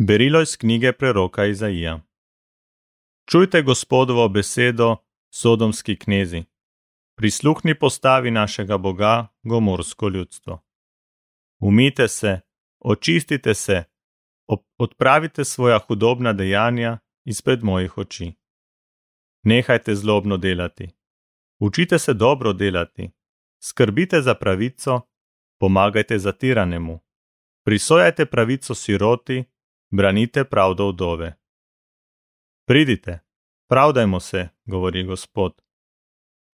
Berilo iz knjige preroka Izaija. Čujte gospodovo besedo, sodomski knezi. Prisluhni postavi našega Boga, gomorsko ljudstvo. Umite se, očistite se, odpravite svoja hudobna dejanja izpred mojih oči. Nehajte zlobno delati. Učite se dobro delati. Skrbite za pravico, pomagajte zatiranemu. Prisojajte pravico siroti branite pravdo vdove. Pridite, pravdajmo se, govori Gospod.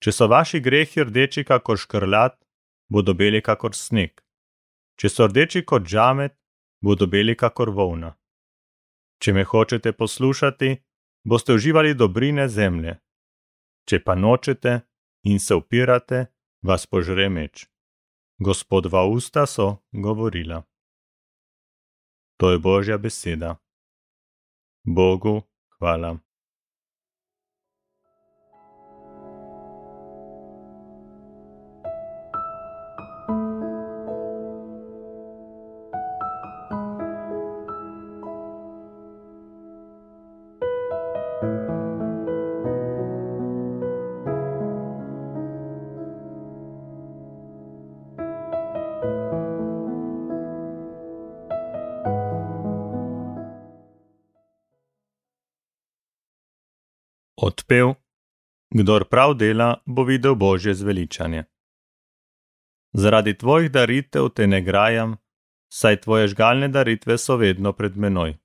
Če so vaši grehi rdeči kakor škrlat, bodo beli kakor sneg. Če so rdeči kot žamet, bodo beli kakor volna. Če me hočete poslušati, boste uživali dobrine zemlje. Če pa nočete in se upirate, vas požre meč. Gospodova usta so govorila. To je Božja beseda. Bogu hvala. Odpev: Kdor prav dela, bo videl Božje zveličanje. Zaradi tvojih daritev te ne grajam, saj tvoje žgalne daritve so vedno pred menoj.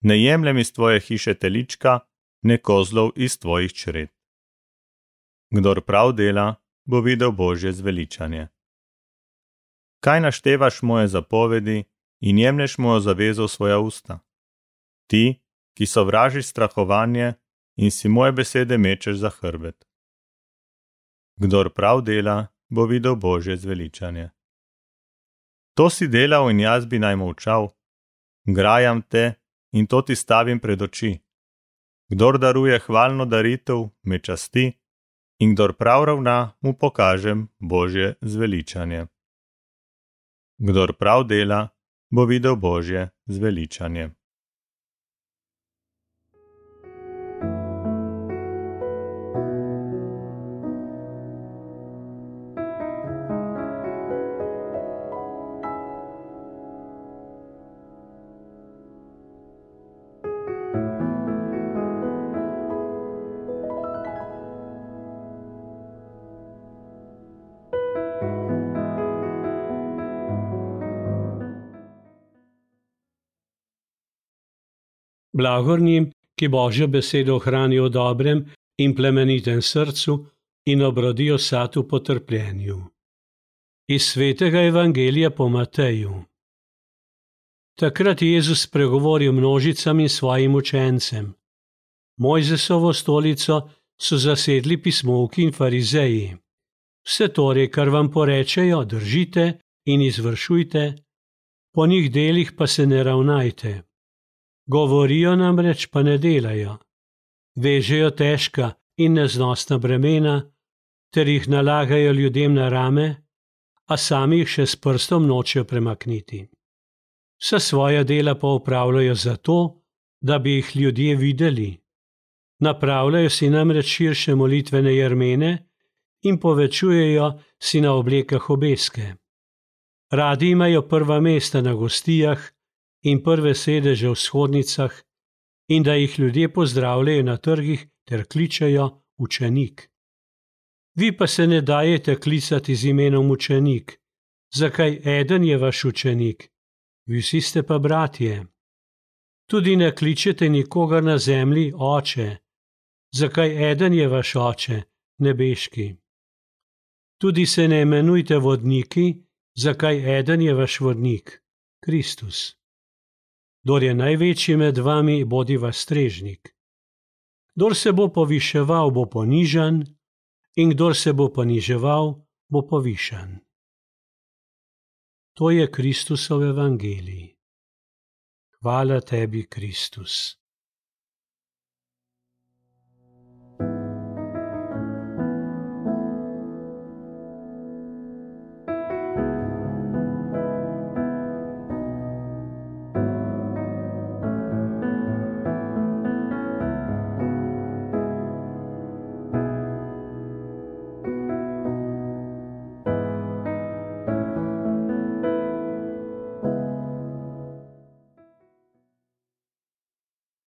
Ne jemljem iz tvoje hiše telička, ne kozlov iz tvojih čred. Kdor prav dela, bo videl Božje zveličanje. Kaj naštevaš moje zapovedi in jemlješ mojo zavezo v svoja usta? Ti, ki sovražiš strahovanje, in si moje besede mečeš za hrbet. Kdor prav dela, bo videl Božje zveličanje. To si delal in jaz bi naj molčal, grajam te in to ti stavim pred oči. Kdor daruje hvalno daritev, me časti, in kdor prav ravna, mu pokažem Božje zveličanje. Kdor prav dela, bo videl Božje zveličanje. Blagornim, ki božjo besedo hranijo v dobrem in plemenitem srcu in obrodijo sad v potrpljenju. Iz svetega evangelija po Mateju. Takrat je Jezus spregovoril množicam in svojim učencem. Mojzesovo stolico so zasedli pismovki in farizeji. Vse torej, kar vam porečejo, držite in izvršujte, po njih delih pa se ne ravnajte. Govorijo namreč, pa ne delajo. Vežejo težka in neznosna bremena, ter jih nalagajo ljudem na rame, a sami jih še s prstom nočejo premakniti. Vsa svoja dela pa upravljajo zato, da bi jih ljudje videli. Napravljajo si namreč širše molitvene jermene in povečujejo si na oblekah obeske. Radi imajo prva mesta na gostijah, in prve sedeže v shodnicah, in da jih ljudje pozdravljajo na trgih ter kličejo učenik. Vi pa se ne dajete klicati z imenom učenik, zakaj eden je vaš učenik, vi vsi ste pa bratje. Tudi ne kličete nikogar na zemlji oče, zakaj eden je vaš oče, nebeški. Tudi se ne imenujte vodniki, zakaj eden je vaš vodnik, Kristus. Dor je največji med vami, bodi vas strežnik. Kdor se bo poviševal, bo ponižen, in kdor se bo poniževal, bo povišen. To je Kristusov evangelij. Hvala tebi, Kristus.